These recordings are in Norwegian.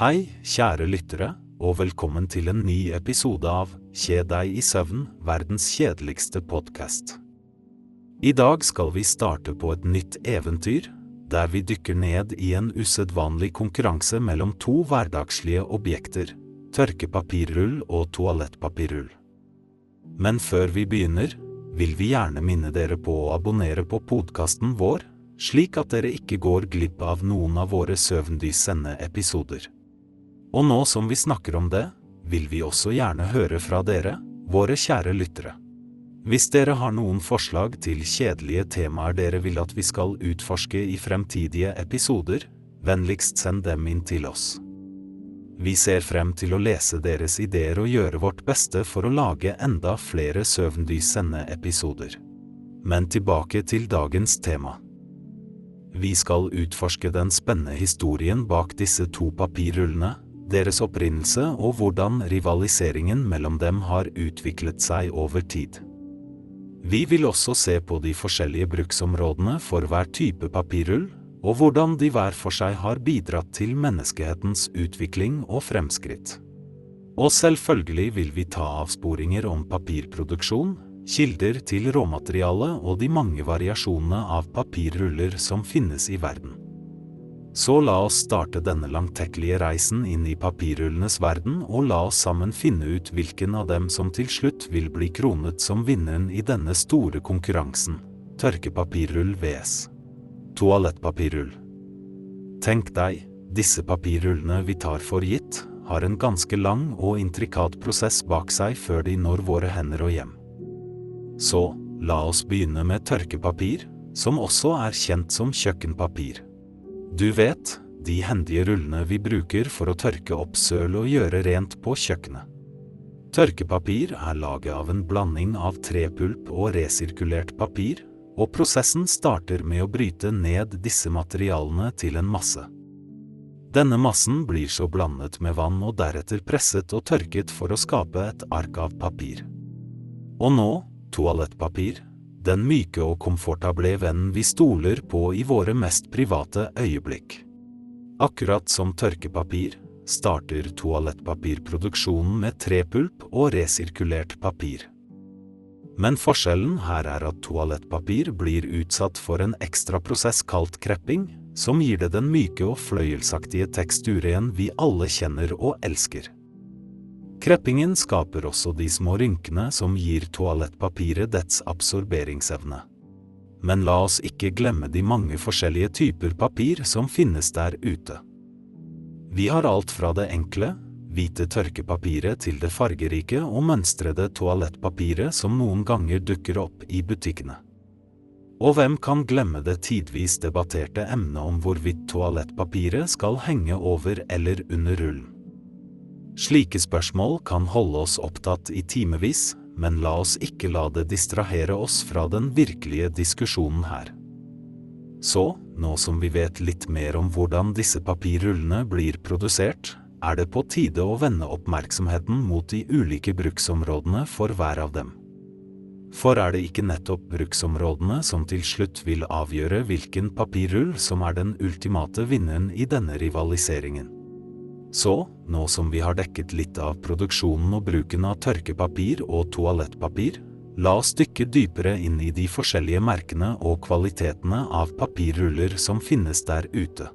Hei, kjære lyttere, og velkommen til en ny episode av Kjed deg i søvn, verdens kjedeligste podkast. I dag skal vi starte på et nytt eventyr, der vi dykker ned i en usedvanlig konkurranse mellom to hverdagslige objekter, tørkepapirrull og toalettpapirrull. Men før vi begynner, vil vi gjerne minne dere på å abonnere på podkasten vår, slik at dere ikke går glipp av noen av våre søvndyssende episoder. Og nå som vi snakker om det, vil vi også gjerne høre fra dere, våre kjære lyttere. Hvis dere har noen forslag til kjedelige temaer dere vil at vi skal utforske i fremtidige episoder, vennligst send dem inn til oss. Vi ser frem til å lese deres ideer og gjøre vårt beste for å lage enda flere søvndyssende episoder. Men tilbake til dagens tema. Vi skal utforske den spennende historien bak disse to papirrullene, deres opprinnelse og hvordan rivaliseringen mellom dem har utviklet seg over tid. Vi vil også se på de forskjellige bruksområdene for hver type papirrull, og hvordan de hver for seg har bidratt til menneskehetens utvikling og fremskritt. Og selvfølgelig vil vi ta avsporinger om papirproduksjon, kilder til råmateriale og de mange variasjonene av papirruller som finnes i verden. Så la oss starte denne langtekkelige reisen inn i papirrullenes verden, og la oss sammen finne ut hvilken av dem som til slutt vil bli kronet som vinneren i denne store konkurransen. Tørkepapirrull vs. Toalettpapirrull. Tenk deg, disse papirrullene vi tar for gitt, har en ganske lang og intrikat prosess bak seg før de når våre hender og hjem. Så, la oss begynne med tørkepapir, som også er kjent som kjøkkenpapir. Du vet, de hendige rullene vi bruker for å tørke opp søl og gjøre rent på kjøkkenet. Tørkepapir er laget av en blanding av trepulp og resirkulert papir, og prosessen starter med å bryte ned disse materialene til en masse. Denne massen blir så blandet med vann og deretter presset og tørket for å skape et ark av papir. Og nå toalettpapir, den myke og komfortable vennen vi stoler på i våre mest private øyeblikk. Akkurat som tørkepapir starter toalettpapirproduksjonen med trepulp og resirkulert papir. Men forskjellen her er at toalettpapir blir utsatt for en ekstra prosess kalt krepping, som gir det den myke og fløyelsaktige teksturen vi alle kjenner og elsker. Kreppingen skaper også de små rynkene som gir toalettpapiret dets absorberingsevne. Men la oss ikke glemme de mange forskjellige typer papir som finnes der ute. Vi har alt fra det enkle, hvite tørkepapiret til det fargerike og mønstrede toalettpapiret som noen ganger dukker opp i butikkene. Og hvem kan glemme det tidvis debatterte emnet om hvorvidt toalettpapiret skal henge over eller under rullen? Slike spørsmål kan holde oss opptatt i timevis, men la oss ikke la det distrahere oss fra den virkelige diskusjonen her. Så, nå som vi vet litt mer om hvordan disse papirrullene blir produsert, er det på tide å vende oppmerksomheten mot de ulike bruksområdene for hver av dem. For er det ikke nettopp bruksområdene som til slutt vil avgjøre hvilken papirrull som er den ultimate vinneren i denne rivaliseringen? Så, nå som vi har dekket litt av produksjonen og bruken av tørkepapir og toalettpapir, la oss dykke dypere inn i de forskjellige merkene og kvalitetene av papirruller som finnes der ute.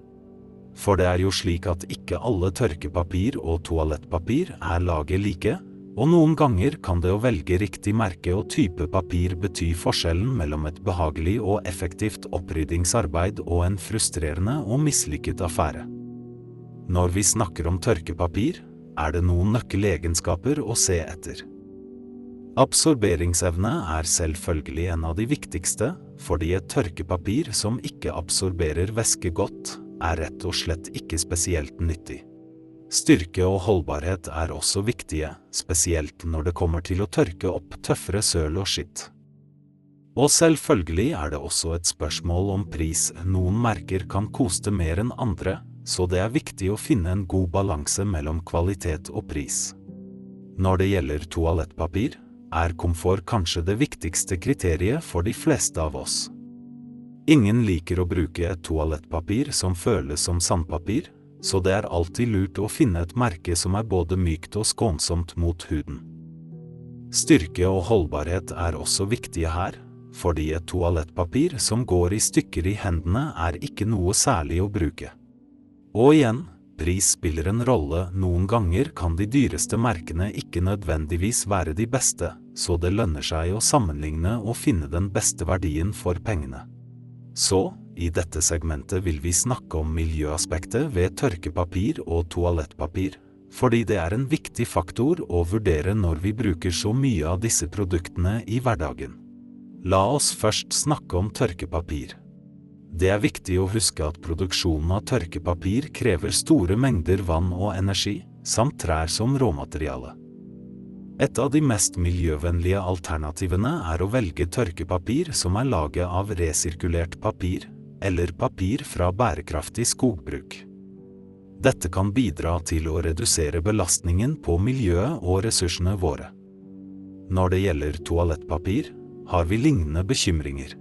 For det er jo slik at ikke alle tørkepapir og toalettpapir er laget like, og noen ganger kan det å velge riktig merke og type papir bety forskjellen mellom et behagelig og effektivt oppryddingsarbeid og en frustrerende og mislykket affære. Når vi snakker om tørkepapir, er det noen nøkkelegenskaper å se etter. Absorberingsevne er selvfølgelig en av de viktigste, fordi et tørkepapir som ikke absorberer væske godt, er rett og slett ikke spesielt nyttig. Styrke og holdbarhet er også viktige, spesielt når det kommer til å tørke opp tøffere søl og skitt. Og selvfølgelig er det også et spørsmål om pris, noen merker kan koste mer enn andre, så det er viktig å finne en god balanse mellom kvalitet og pris. Når det gjelder toalettpapir, er komfort kanskje det viktigste kriteriet for de fleste av oss. Ingen liker å bruke et toalettpapir som føles som sandpapir, så det er alltid lurt å finne et merke som er både mykt og skånsomt mot huden. Styrke og holdbarhet er også viktige her, fordi et toalettpapir som går i stykker i hendene er ikke noe særlig å bruke. Og igjen, pris spiller en rolle, noen ganger kan de dyreste merkene ikke nødvendigvis være de beste, så det lønner seg å sammenligne og finne den beste verdien for pengene. Så, i dette segmentet vil vi snakke om miljøaspektet ved tørkepapir og toalettpapir, fordi det er en viktig faktor å vurdere når vi bruker så mye av disse produktene i hverdagen. La oss først snakke om tørkepapir. Det er viktig å huske at produksjonen av tørkepapir krever store mengder vann og energi, samt trær som råmateriale. Et av de mest miljøvennlige alternativene er å velge tørkepapir som er laget av resirkulert papir, eller papir fra bærekraftig skogbruk. Dette kan bidra til å redusere belastningen på miljøet og ressursene våre. Når det gjelder toalettpapir, har vi lignende bekymringer.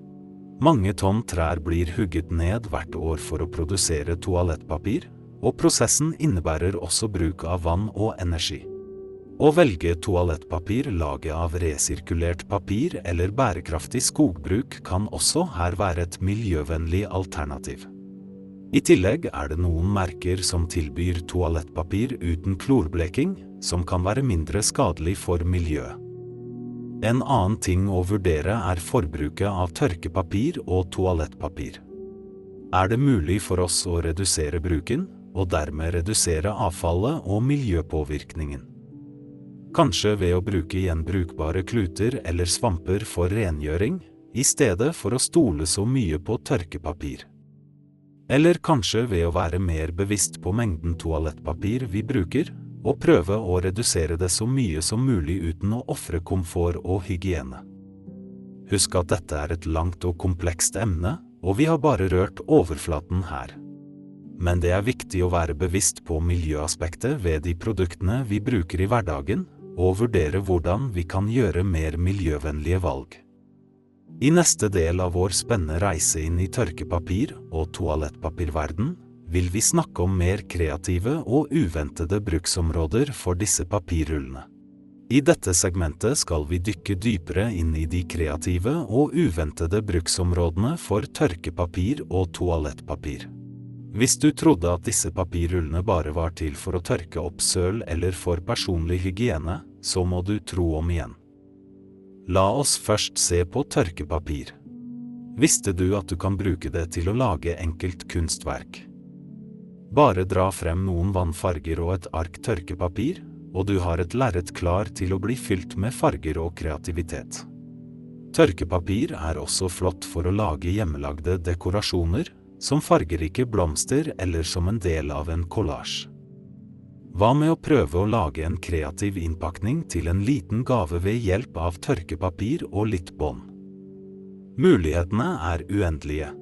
Mange tonn trær blir hugget ned hvert år for å produsere toalettpapir, og prosessen innebærer også bruk av vann og energi. Å velge toalettpapir laget av resirkulert papir eller bærekraftig skogbruk kan også her være et miljøvennlig alternativ. I tillegg er det noen merker som tilbyr toalettpapir uten klorbleking, som kan være mindre skadelig for miljøet. En annen ting å vurdere er forbruket av tørkepapir og toalettpapir. Er det mulig for oss å redusere bruken, og dermed redusere avfallet og miljøpåvirkningen? kanskje ved å bruke gjenbrukbare kluter eller svamper for rengjøring, i stedet for å stole så mye på tørkepapir. Eller kanskje ved å være mer bevisst på mengden toalettpapir vi bruker, og prøve å redusere det så mye som mulig uten å ofre komfort og hygiene. Husk at dette er et langt og komplekst emne, og vi har bare rørt overflaten her. Men det er viktig å være bevisst på miljøaspektet ved de produktene vi bruker i hverdagen, og vurdere hvordan vi kan gjøre mer miljøvennlige valg. I neste del av vår spennende reise inn i tørkepapir- og toalettpapirverden vil vi snakke om mer kreative og uventede bruksområder for disse papirrullene. I dette segmentet skal vi dykke dypere inn i de kreative og uventede bruksområdene for tørkepapir og toalettpapir. Hvis du trodde at disse papirrullene bare var til for å tørke opp søl eller for personlig hygiene, så må du tro om igjen. La oss først se på tørkepapir. Visste du at du kan bruke det til å lage enkelt kunstverk? Bare dra frem noen vannfarger og et ark tørkepapir, og du har et lerret klar til å bli fylt med farger og kreativitet. Tørkepapir er også flott for å lage hjemmelagde dekorasjoner, som fargerike blomster eller som en del av en kollasj. Hva med å prøve å lage en kreativ innpakning til en liten gave ved hjelp av tørkepapir og litt bånd? Mulighetene er uendelige.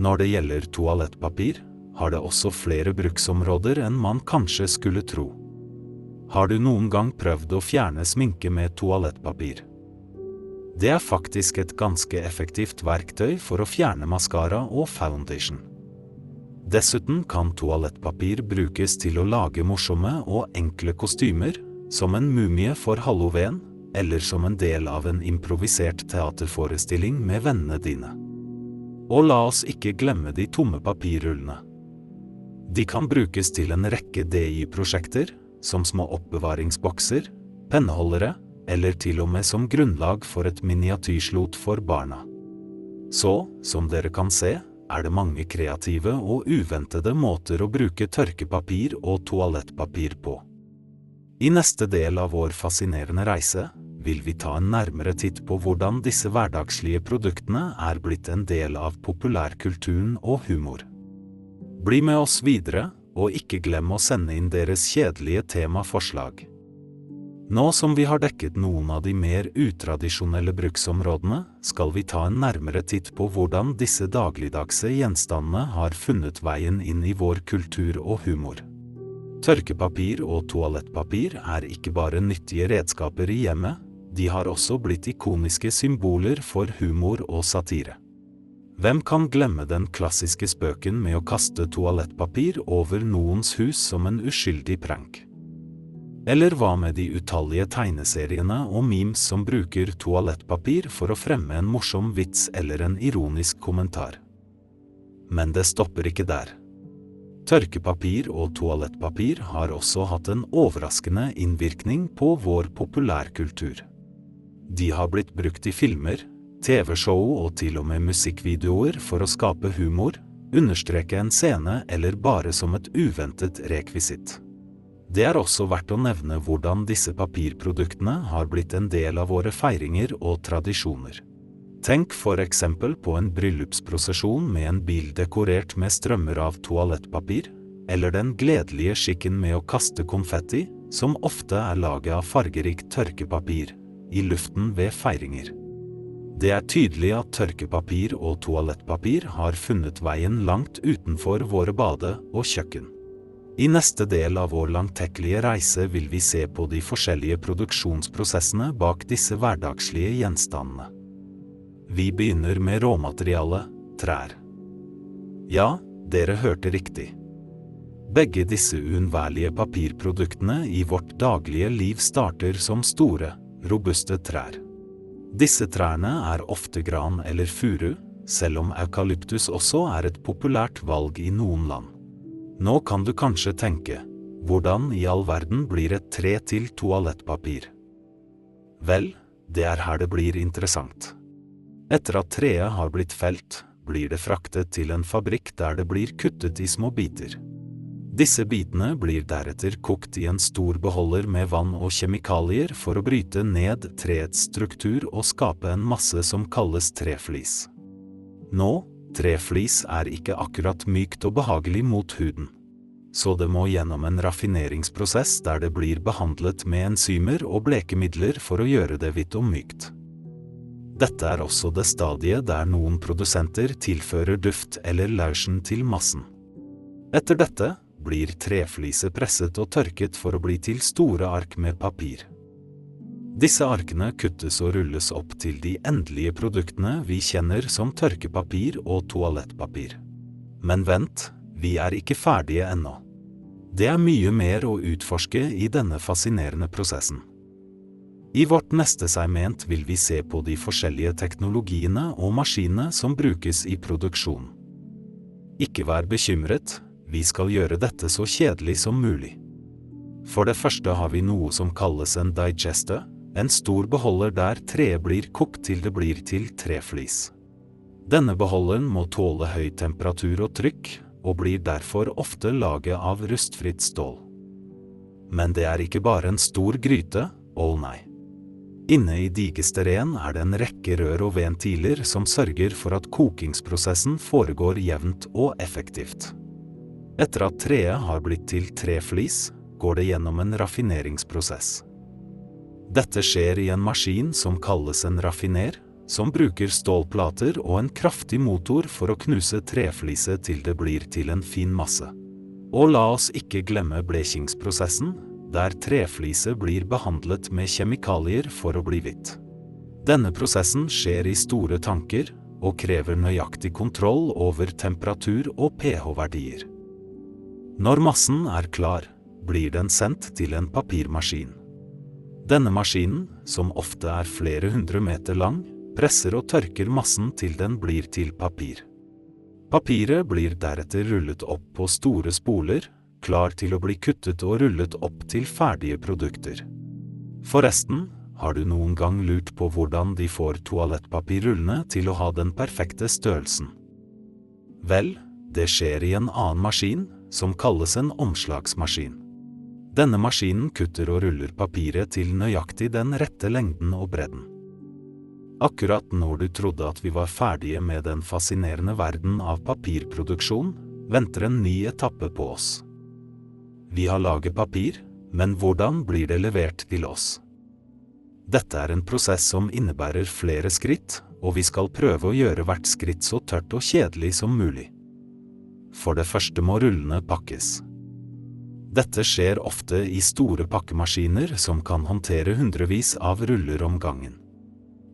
Når det gjelder toalettpapir, har det også flere bruksområder enn man kanskje skulle tro. Har du noen gang prøvd å fjerne sminke med toalettpapir? Det er faktisk et ganske effektivt verktøy for å fjerne maskara og foundation. Dessuten kan toalettpapir brukes til å lage morsomme og enkle kostymer, som en mumie for halloween, eller som en del av en improvisert teaterforestilling med vennene dine. Og la oss ikke glemme de tomme papirrullene. De kan brukes til en rekke DI-prosjekter, som små oppbevaringsbokser, penneholdere, eller til og med som grunnlag for et miniatyrslot for barna. Så, som dere kan se, er det mange kreative og uventede måter å bruke tørkepapir og toalettpapir på. I neste del av vår fascinerende reise vil vi ta en nærmere titt på hvordan disse hverdagslige produktene er blitt en del av populærkulturen og humor. Bli med oss videre, og ikke glem å sende inn deres kjedelige temaforslag. Nå som vi har dekket noen av de mer utradisjonelle bruksområdene, skal vi ta en nærmere titt på hvordan disse dagligdagse gjenstandene har funnet veien inn i vår kultur og humor. Tørkepapir og toalettpapir er ikke bare nyttige redskaper i hjemmet, de har også blitt ikoniske symboler for humor og satire. Hvem kan glemme den klassiske spøken med å kaste toalettpapir over noens hus som en uskyldig prank? Eller hva med de utallige tegneseriene og memes som bruker toalettpapir for å fremme en morsom vits eller en ironisk kommentar? Men det stopper ikke der. Tørkepapir og toalettpapir har også hatt en overraskende innvirkning på vår populærkultur. De har blitt brukt i filmer, TV-show og til og med musikkvideoer for å skape humor, understreke en scene eller bare som et uventet rekvisitt. Det er også verdt å nevne hvordan disse papirproduktene har blitt en del av våre feiringer og tradisjoner. Tenk for eksempel på en bryllupsprosesjon med en bil dekorert med strømmer av toalettpapir, eller den gledelige skikken med å kaste konfetti, som ofte er laget av fargerikt tørkepapir, i luften ved feiringer. Det er tydelig at tørkepapir og toalettpapir har funnet veien langt utenfor våre bade- og kjøkken. I neste del av vår langtekkelige reise vil vi se på de forskjellige produksjonsprosessene bak disse hverdagslige gjenstandene. Vi begynner med råmaterialet trær. Ja, dere hørte riktig. Begge disse uunnværlige papirproduktene i vårt daglige liv starter som store, robuste trær. Disse trærne er ofte gran eller furu, selv om eukalyptus også er et populært valg i noen land. Nå kan du kanskje tenke, hvordan i all verden blir et tre til toalettpapir? Vel, det er her det blir interessant. Etter at treet har blitt felt, blir det fraktet til en fabrikk der det blir kuttet i små biter. Disse bitene blir deretter kokt i en stor beholder med vann og kjemikalier for å bryte ned treets struktur og skape en masse som kalles treflis. Nå, treflis er ikke akkurat mykt og behagelig mot huden. Så det må gjennom en raffineringsprosess der det blir behandlet med enzymer og blekemidler for å gjøre det hvitt og mykt. Dette er også det stadiet der noen produsenter tilfører duft eller lausjen til massen. Etter dette blir trefliset presset og tørket for å bli til store ark med papir. Disse arkene kuttes og rulles opp til de endelige produktene vi kjenner som tørkepapir og toalettpapir. Men vent, vi er ikke ferdige ennå. Det er mye mer å utforske i denne fascinerende prosessen. I vårt neste segment vil vi se på de forskjellige teknologiene og maskinene som brukes i produksjon. Ikke vær bekymret, vi skal gjøre dette så kjedelig som mulig. For det første har vi noe som kalles en digester, en stor beholder der treet blir kokt til det blir til treflis. Denne beholderen må tåle høy temperatur og trykk, og blir derfor ofte laget av rustfritt stål. Men det er ikke bare en stor gryte, å oh nei. Inne i digesteren er det en rekke rør og ventiler som sørger for at kokingsprosessen foregår jevnt og effektivt. Etter at treet har blitt til treflis, går det gjennom en raffineringsprosess. Dette skjer i en maskin som kalles en raffiner, som bruker stålplater og en kraftig motor for å knuse trefliset til det blir til en fin masse. Og la oss ikke glemme blekingsprosessen, der trefliset blir behandlet med kjemikalier for å bli hvitt. Denne prosessen skjer i store tanker og krever nøyaktig kontroll over temperatur og pH-verdier. Når massen er klar, blir den sendt til en papirmaskin. Denne maskinen, som ofte er flere hundre meter lang, presser og tørker massen til den blir til papir. Papiret blir deretter rullet opp på store spoler, klar til å bli kuttet og rullet opp til ferdige produkter. Forresten, har du noen gang lurt på hvordan de får toalettpapirrullene til å ha den perfekte størrelsen? Vel, det skjer i en annen maskin, som kalles en omslagsmaskin. Denne maskinen kutter og ruller papiret til nøyaktig den rette lengden og bredden. Akkurat når du trodde at vi var ferdige med den fascinerende verden av papirproduksjon, venter en ny etappe på oss. Vi har laget papir, men hvordan blir det levert til oss? Dette er en prosess som innebærer flere skritt, og vi skal prøve å gjøre hvert skritt så tørt og kjedelig som mulig. For det første må rullene pakkes. Dette skjer ofte i store pakkemaskiner som kan håndtere hundrevis av ruller om gangen.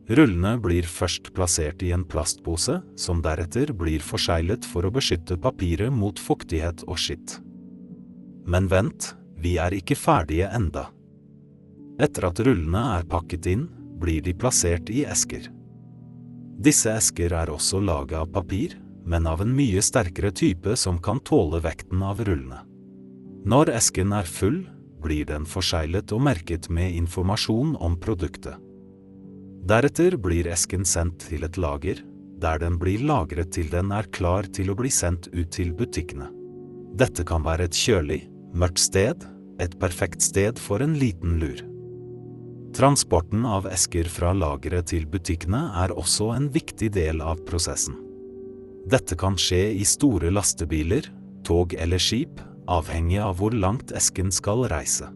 Rullene blir først plassert i en plastpose, som deretter blir forseglet for å beskytte papiret mot fuktighet og skitt. Men vent, vi er ikke ferdige enda. Etter at rullene er pakket inn, blir de plassert i esker. Disse esker er også laget av papir, men av en mye sterkere type som kan tåle vekten av rullene. Når esken er full, blir den forseglet og merket med informasjon om produktet. Deretter blir esken sendt til et lager, der den blir lagret til den er klar til å bli sendt ut til butikkene. Dette kan være et kjølig, mørkt sted, et perfekt sted for en liten lur. Transporten av esker fra lageret til butikkene er også en viktig del av prosessen. Dette kan skje i store lastebiler, tog eller skip, avhengig av hvor langt esken skal reise.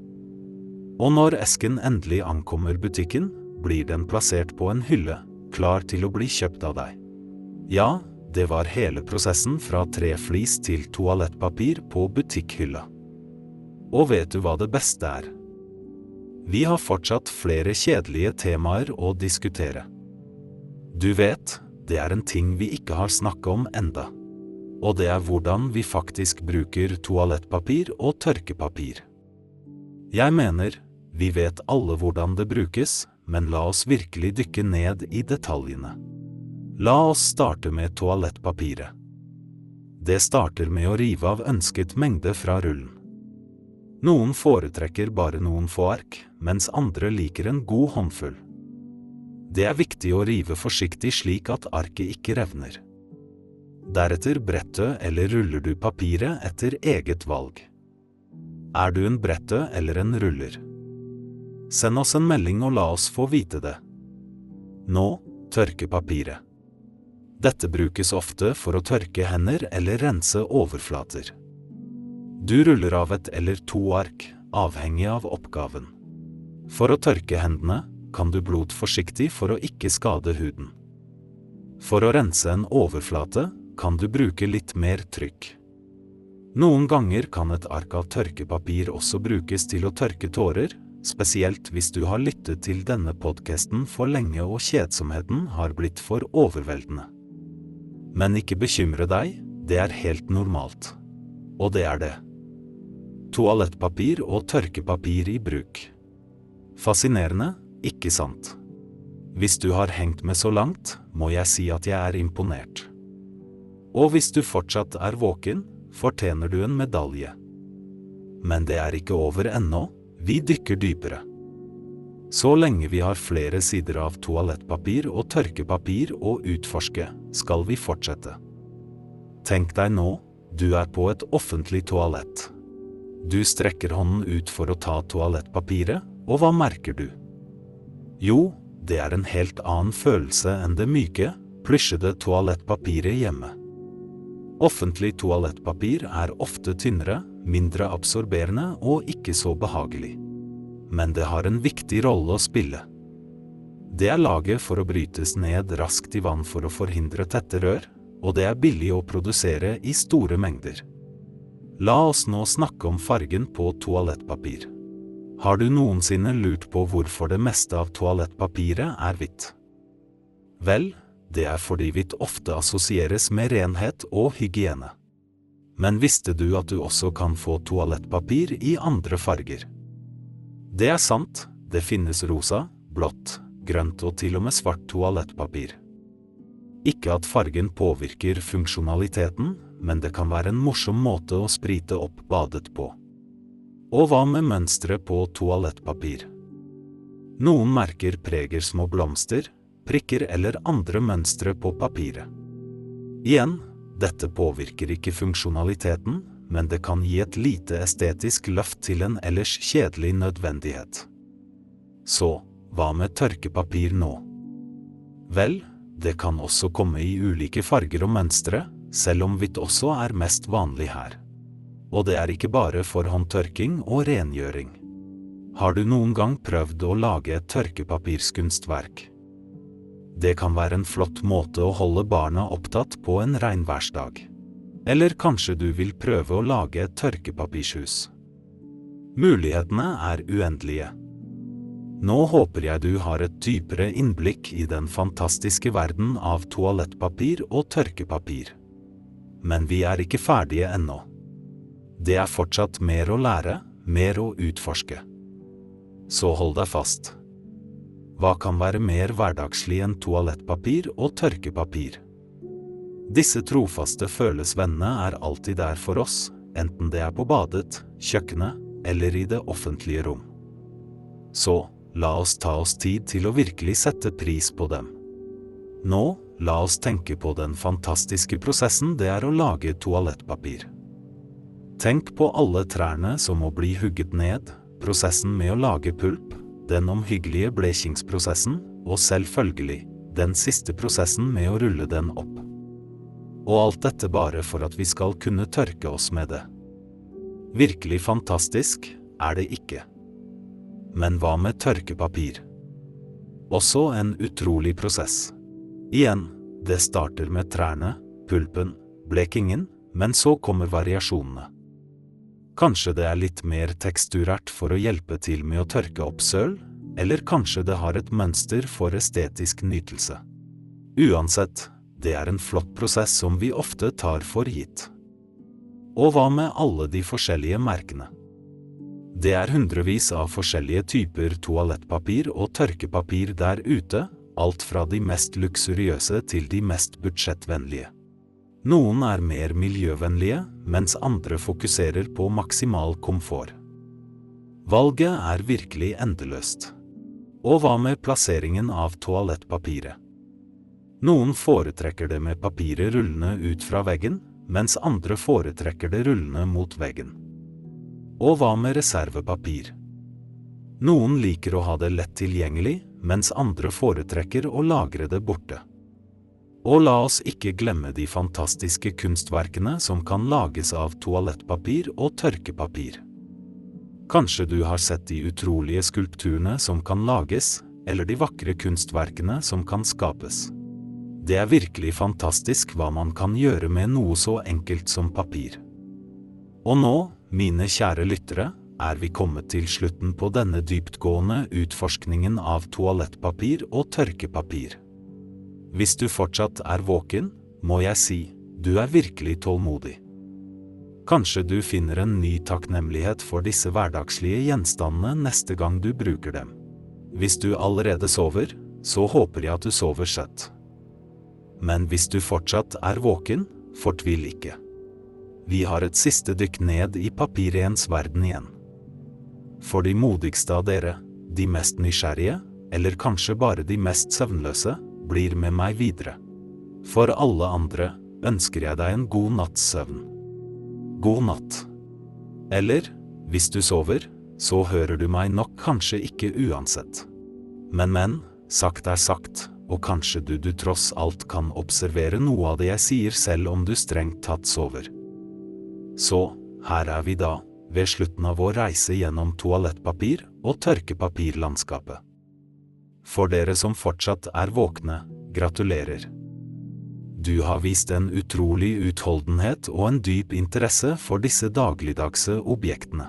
Og når esken endelig ankommer butikken, blir den plassert på en hylle, klar til å bli kjøpt av deg. Ja, det var hele prosessen fra treflis til toalettpapir på butikkhylla. Og vet du hva det beste er? Vi har fortsatt flere kjedelige temaer å diskutere. Du vet, det er en ting vi ikke har snakket om enda og det er hvordan vi faktisk bruker toalettpapir og tørkepapir. Jeg mener, vi vet alle hvordan det brukes, men la oss virkelig dykke ned i detaljene. La oss starte med toalettpapiret. Det starter med å rive av ønsket mengde fra rullen. Noen foretrekker bare noen få ark, mens andre liker en god håndfull. Det er viktig å rive forsiktig slik at arket ikke revner. Deretter brettet eller ruller du papiret etter eget valg. Er du en brette eller en ruller? Send oss en melding og la oss få vite det. Nå tørke papiret. Dette brukes ofte for å tørke hender eller rense overflater. Du ruller av et eller to ark, avhengig av oppgaven. For å tørke hendene kan du blot forsiktig for å ikke skade huden. For å rense en overflate kan du bruke litt mer trykk. Noen ganger kan et ark av tørkepapir også brukes til å tørke tårer, spesielt hvis du har lyttet til denne podkasten for lenge og kjedsomheten har blitt for overveldende. Men ikke bekymre deg, det er helt normalt. Og det er det. Toalettpapir og tørkepapir i bruk. Fascinerende, ikke sant? Hvis du har hengt med så langt, må jeg si at jeg er imponert. Og hvis du fortsatt er våken, fortjener du en medalje. Men det er ikke over ennå, vi dykker dypere. Så lenge vi har flere sider av toalettpapir og tørkepapir å utforske, skal vi fortsette. Tenk deg nå, du er på et offentlig toalett. Du strekker hånden ut for å ta toalettpapiret, og hva merker du? Jo, det er en helt annen følelse enn det myke, plysjede toalettpapiret hjemme. Offentlig toalettpapir er ofte tynnere, mindre absorberende og ikke så behagelig. Men det har en viktig rolle å spille. Det er laget for å brytes ned raskt i vann for å forhindre tette rør, og det er billig å produsere i store mengder. La oss nå snakke om fargen på toalettpapir. Har du noensinne lurt på hvorfor det meste av toalettpapiret er hvitt? Vel, det er fordi hvitt ofte assosieres med renhet og hygiene. Men visste du at du også kan få toalettpapir i andre farger? Det er sant, det finnes rosa, blått, grønt og til og med svart toalettpapir. Ikke at fargen påvirker funksjonaliteten, men det kan være en morsom måte å sprite opp badet på. Og hva med mønsteret på toalettpapir? Noen merker preger små blomster, prikker eller andre mønstre på papiret. Igjen, dette påvirker ikke funksjonaliteten, men det kan gi et lite estetisk løft til en ellers kjedelig nødvendighet. Så, hva med tørkepapir nå? Vel, det kan også komme i ulike farger og mønstre, selv om hvitt også er mest vanlig her. Og det er ikke bare for håndtørking og rengjøring. Har du noen gang prøvd å lage et tørkepapirskunstverk? Det kan være en flott måte å holde barna opptatt på en regnværsdag. Eller kanskje du vil prøve å lage et tørkepapirshus. Mulighetene er uendelige. Nå håper jeg du har et dypere innblikk i den fantastiske verden av toalettpapir og tørkepapir. Men vi er ikke ferdige ennå. Det er fortsatt mer å lære, mer å utforske. Så hold deg fast. Hva kan være mer hverdagslig enn toalettpapir og tørkepapir? Disse trofaste følesvennene er alltid der for oss, enten det er på badet, kjøkkenet eller i det offentlige rom. Så, la oss ta oss tid til å virkelig sette pris på dem. Nå, la oss tenke på den fantastiske prosessen det er å lage toalettpapir. Tenk på alle trærne som må bli hugget ned, prosessen med å lage pulp, den omhyggelige blekingsprosessen, og selvfølgelig, den siste prosessen med å rulle den opp. Og alt dette bare for at vi skal kunne tørke oss med det. Virkelig fantastisk er det ikke. Men hva med tørkepapir? Også en utrolig prosess. Igjen, det starter med trærne, pulpen, blekingen, men så kommer variasjonene. Kanskje det er litt mer teksturært for å hjelpe til med å tørke opp søl, eller kanskje det har et mønster for estetisk nytelse. Uansett, det er en flott prosess som vi ofte tar for gitt. Og hva med alle de forskjellige merkene? Det er hundrevis av forskjellige typer toalettpapir og tørkepapir der ute, alt fra de mest luksuriøse til de mest budsjettvennlige. Noen er mer miljøvennlige, mens andre fokuserer på maksimal komfort. Valget er virkelig endeløst. Og hva med plasseringen av toalettpapiret? Noen foretrekker det med papiret rullende ut fra veggen, mens andre foretrekker det rullende mot veggen. Og hva med reservepapir? Noen liker å ha det lett tilgjengelig, mens andre foretrekker å lagre det borte. Og la oss ikke glemme de fantastiske kunstverkene som kan lages av toalettpapir og tørkepapir. Kanskje du har sett de utrolige skulpturene som kan lages, eller de vakre kunstverkene som kan skapes. Det er virkelig fantastisk hva man kan gjøre med noe så enkelt som papir. Og nå, mine kjære lyttere, er vi kommet til slutten på denne dyptgående utforskningen av toalettpapir og tørkepapir. Hvis du fortsatt er våken, må jeg si, du er virkelig tålmodig. Kanskje du finner en ny takknemlighet for disse hverdagslige gjenstandene neste gang du bruker dem. Hvis du allerede sover, så håper jeg at du sover søtt. Men hvis du fortsatt er våken, fortvil ikke. Vi har et siste dykk ned i papirens verden igjen. For de modigste av dere, de mest nysgjerrige, eller kanskje bare de mest søvnløse, blir med meg videre. For alle andre ønsker jeg deg en god natts søvn. God natt. Eller, hvis du sover, så hører du meg nok kanskje ikke uansett. Men, men, sagt er sagt og kanskje du du tross alt kan observere noe av det jeg sier selv om du strengt tatt sover. Så, her er vi da, ved slutten av vår reise gjennom toalettpapir og tørkepapirlandskapet. For dere som fortsatt er våkne, gratulerer. Du har vist en utrolig utholdenhet og en dyp interesse for disse dagligdagse objektene.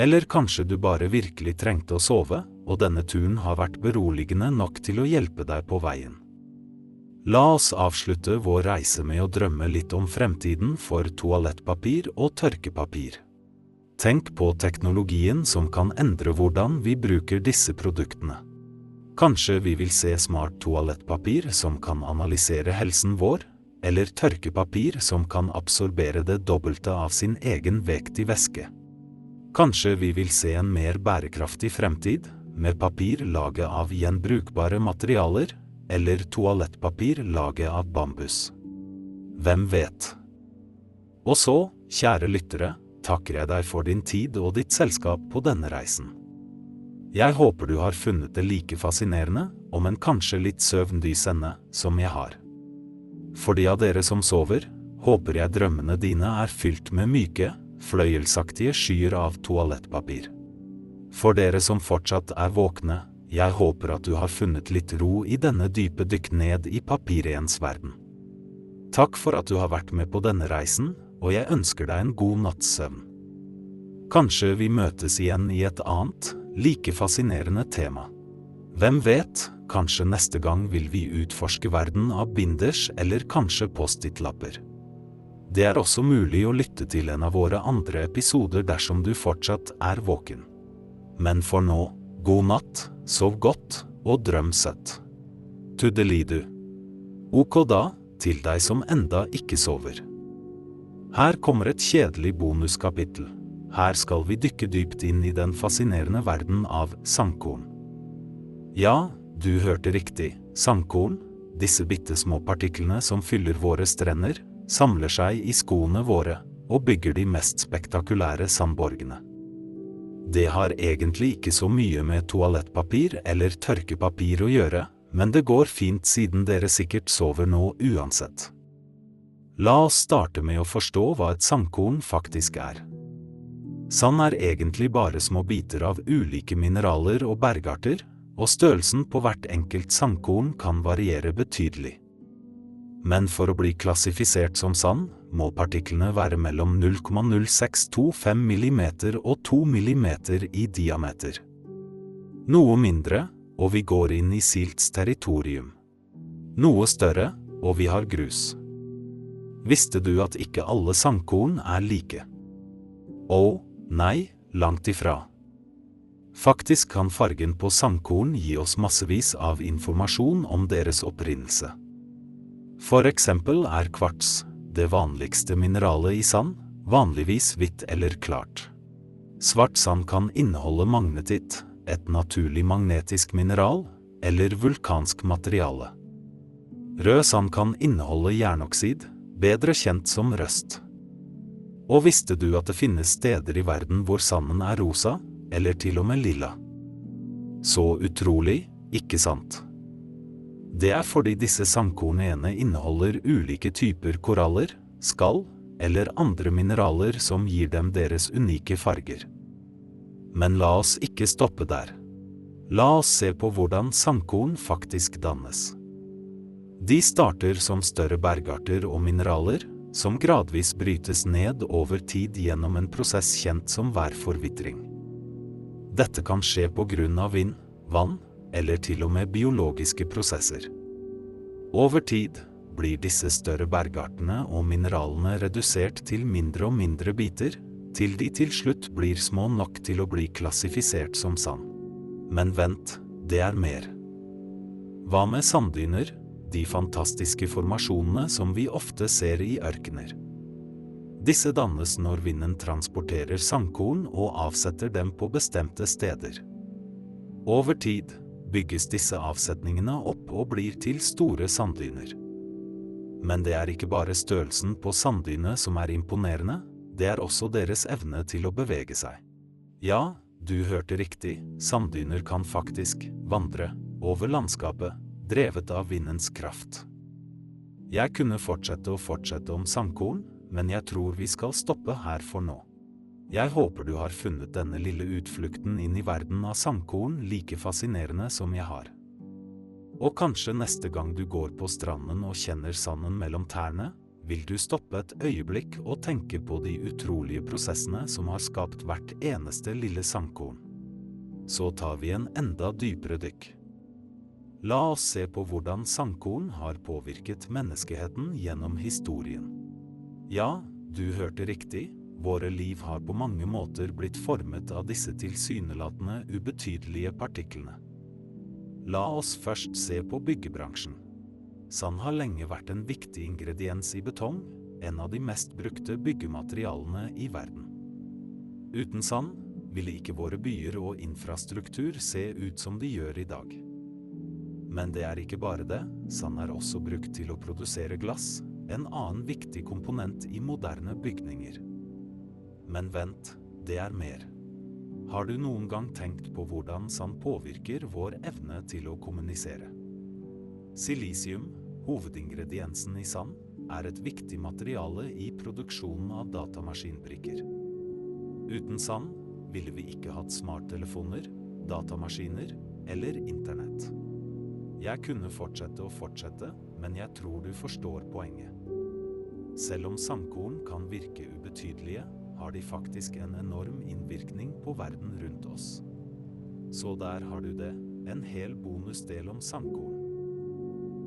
Eller kanskje du bare virkelig trengte å sove, og denne turen har vært beroligende nok til å hjelpe deg på veien. La oss avslutte vår reise med å drømme litt om fremtiden for toalettpapir og tørkepapir. Tenk på teknologien som kan endre hvordan vi bruker disse produktene. Kanskje vi vil se smart toalettpapir som kan analysere helsen vår, eller tørkepapir som kan absorbere det dobbelte av sin egen vekt i væske. Kanskje vi vil se en mer bærekraftig fremtid, med papir laget av gjenbrukbare materialer, eller toalettpapir laget av bambus. Hvem vet? Og så, kjære lyttere, takker jeg deg for din tid og ditt selskap på denne reisen. Jeg håper du har funnet det like fascinerende, om en kanskje litt søvndysende, som jeg har. For de av dere som sover, håper jeg drømmene dine er fylt med myke, fløyelsaktige skyer av toalettpapir. For dere som fortsatt er våkne, jeg håper at du har funnet litt ro i denne dype dykk ned i papirens verden. Takk for at du har vært med på denne reisen, og jeg ønsker deg en god natts søvn. Kanskje vi møtes igjen i et annet, like fascinerende tema. Hvem vet, kanskje neste gang vil vi utforske verden av binders eller kanskje Post-It-lapper. Det er også mulig å lytte til en av våre andre episoder dersom du fortsatt er våken. Men for nå, god natt, sov godt og drøm søtt. Tudelidu. Ok da, til deg som enda ikke sover. Her kommer et kjedelig bonuskapittel. Her skal vi dykke dypt inn i den fascinerende verden av sandkorn. Ja, du hørte riktig, sandkorn, disse bitte små partiklene som fyller våre strender, samler seg i skoene våre og bygger de mest spektakulære sandborgene. Det har egentlig ikke så mye med toalettpapir eller tørkepapir å gjøre, men det går fint siden dere sikkert sover nå uansett. La oss starte med å forstå hva et sandkorn faktisk er. Sand er egentlig bare små biter av ulike mineraler og bergarter, og størrelsen på hvert enkelt sandkorn kan variere betydelig. Men for å bli klassifisert som sand, må partiklene være mellom 0,0625 mm og 2 mm i diameter. Noe mindre, og vi går inn i silts territorium. Noe større, og vi har grus. Visste du at ikke alle sandkorn er like? Å, nei, langt ifra. Faktisk kan fargen på sandkorn gi oss massevis av informasjon om deres opprinnelse. For eksempel er kvarts, det vanligste mineralet i sand, vanligvis hvitt eller klart. Svart sand kan inneholde magnetitt, et naturlig magnetisk mineral, eller vulkansk materiale. Rød sand kan inneholde jernoksid, bedre kjent som røst. Og visste du at det finnes steder i verden hvor sanden er rosa, eller til og med lilla? Så utrolig, ikke sant? Det er fordi disse sandkornene inneholder ulike typer koraller, skall eller andre mineraler som gir dem deres unike farger. Men la oss ikke stoppe der. La oss se på hvordan sandkorn faktisk dannes. De starter som større bergarter og mineraler, som gradvis brytes ned over tid gjennom en prosess kjent som værforvitring. Dette kan skje på grunn av vind, vann eller til og med biologiske prosesser. Over tid blir disse større bergartene og mineralene redusert til mindre og mindre biter, til de til slutt blir små nok til å bli klassifisert som sand. Men vent, det er mer. Hva med sanddyner, de fantastiske formasjonene som vi ofte ser i ørkener. Disse dannes når vinden transporterer sandkorn og avsetter dem på bestemte steder. Over tid bygges disse avsetningene opp og blir til store sanddyner. Men det er ikke bare størrelsen på sanddyne som er imponerende, det er også deres evne til å bevege seg. Ja, du hørte riktig, sanddyner kan faktisk vandre over landskapet drevet av vindens kraft. Jeg kunne fortsette og fortsette om sandkorn, men jeg tror vi skal stoppe her for nå. Jeg håper du har funnet denne lille utflukten inn i verden av sandkorn like fascinerende som jeg har. Og kanskje neste gang du går på stranden og kjenner sanden mellom tærne, vil du stoppe et øyeblikk og tenke på de utrolige prosessene som har skapt hvert eneste lille sandkorn. Så tar vi en enda dypere dykk. La oss se på hvordan sandkorn har påvirket menneskeheten gjennom historien. Ja, du hørte riktig, våre liv har på mange måter blitt formet av disse tilsynelatende ubetydelige partiklene. La oss først se på byggebransjen. Sand har lenge vært en viktig ingrediens i betong, en av de mest brukte byggematerialene i verden. Uten sand ville ikke våre byer og infrastruktur se ut som de gjør i dag. Men det er ikke bare det, sand er også brukt til å produsere glass, en annen viktig komponent i moderne bygninger. Men vent, det er mer. Har du noen gang tenkt på hvordan sand påvirker vår evne til å kommunisere? Silisium, hovedingrediensen i sand, er et viktig materiale i produksjonen av datamaskinbrikker. Uten sand ville vi ikke hatt smarttelefoner, datamaskiner eller internett. Jeg kunne fortsette og fortsette, men jeg tror du forstår poenget. Selv om sandkorn kan virke ubetydelige, har de faktisk en enorm innvirkning på verden rundt oss. Så der har du det, en hel bonusdel om sandkorn.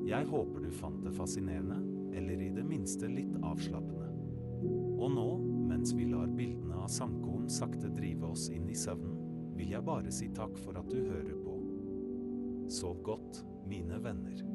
Jeg håper du fant det fascinerende, eller i det minste litt avslappende. Og nå, mens vi lar bildene av sandkorn sakte drive oss inn i søvnen, vil jeg bare si takk for at du hører på. Sov godt, mine venner.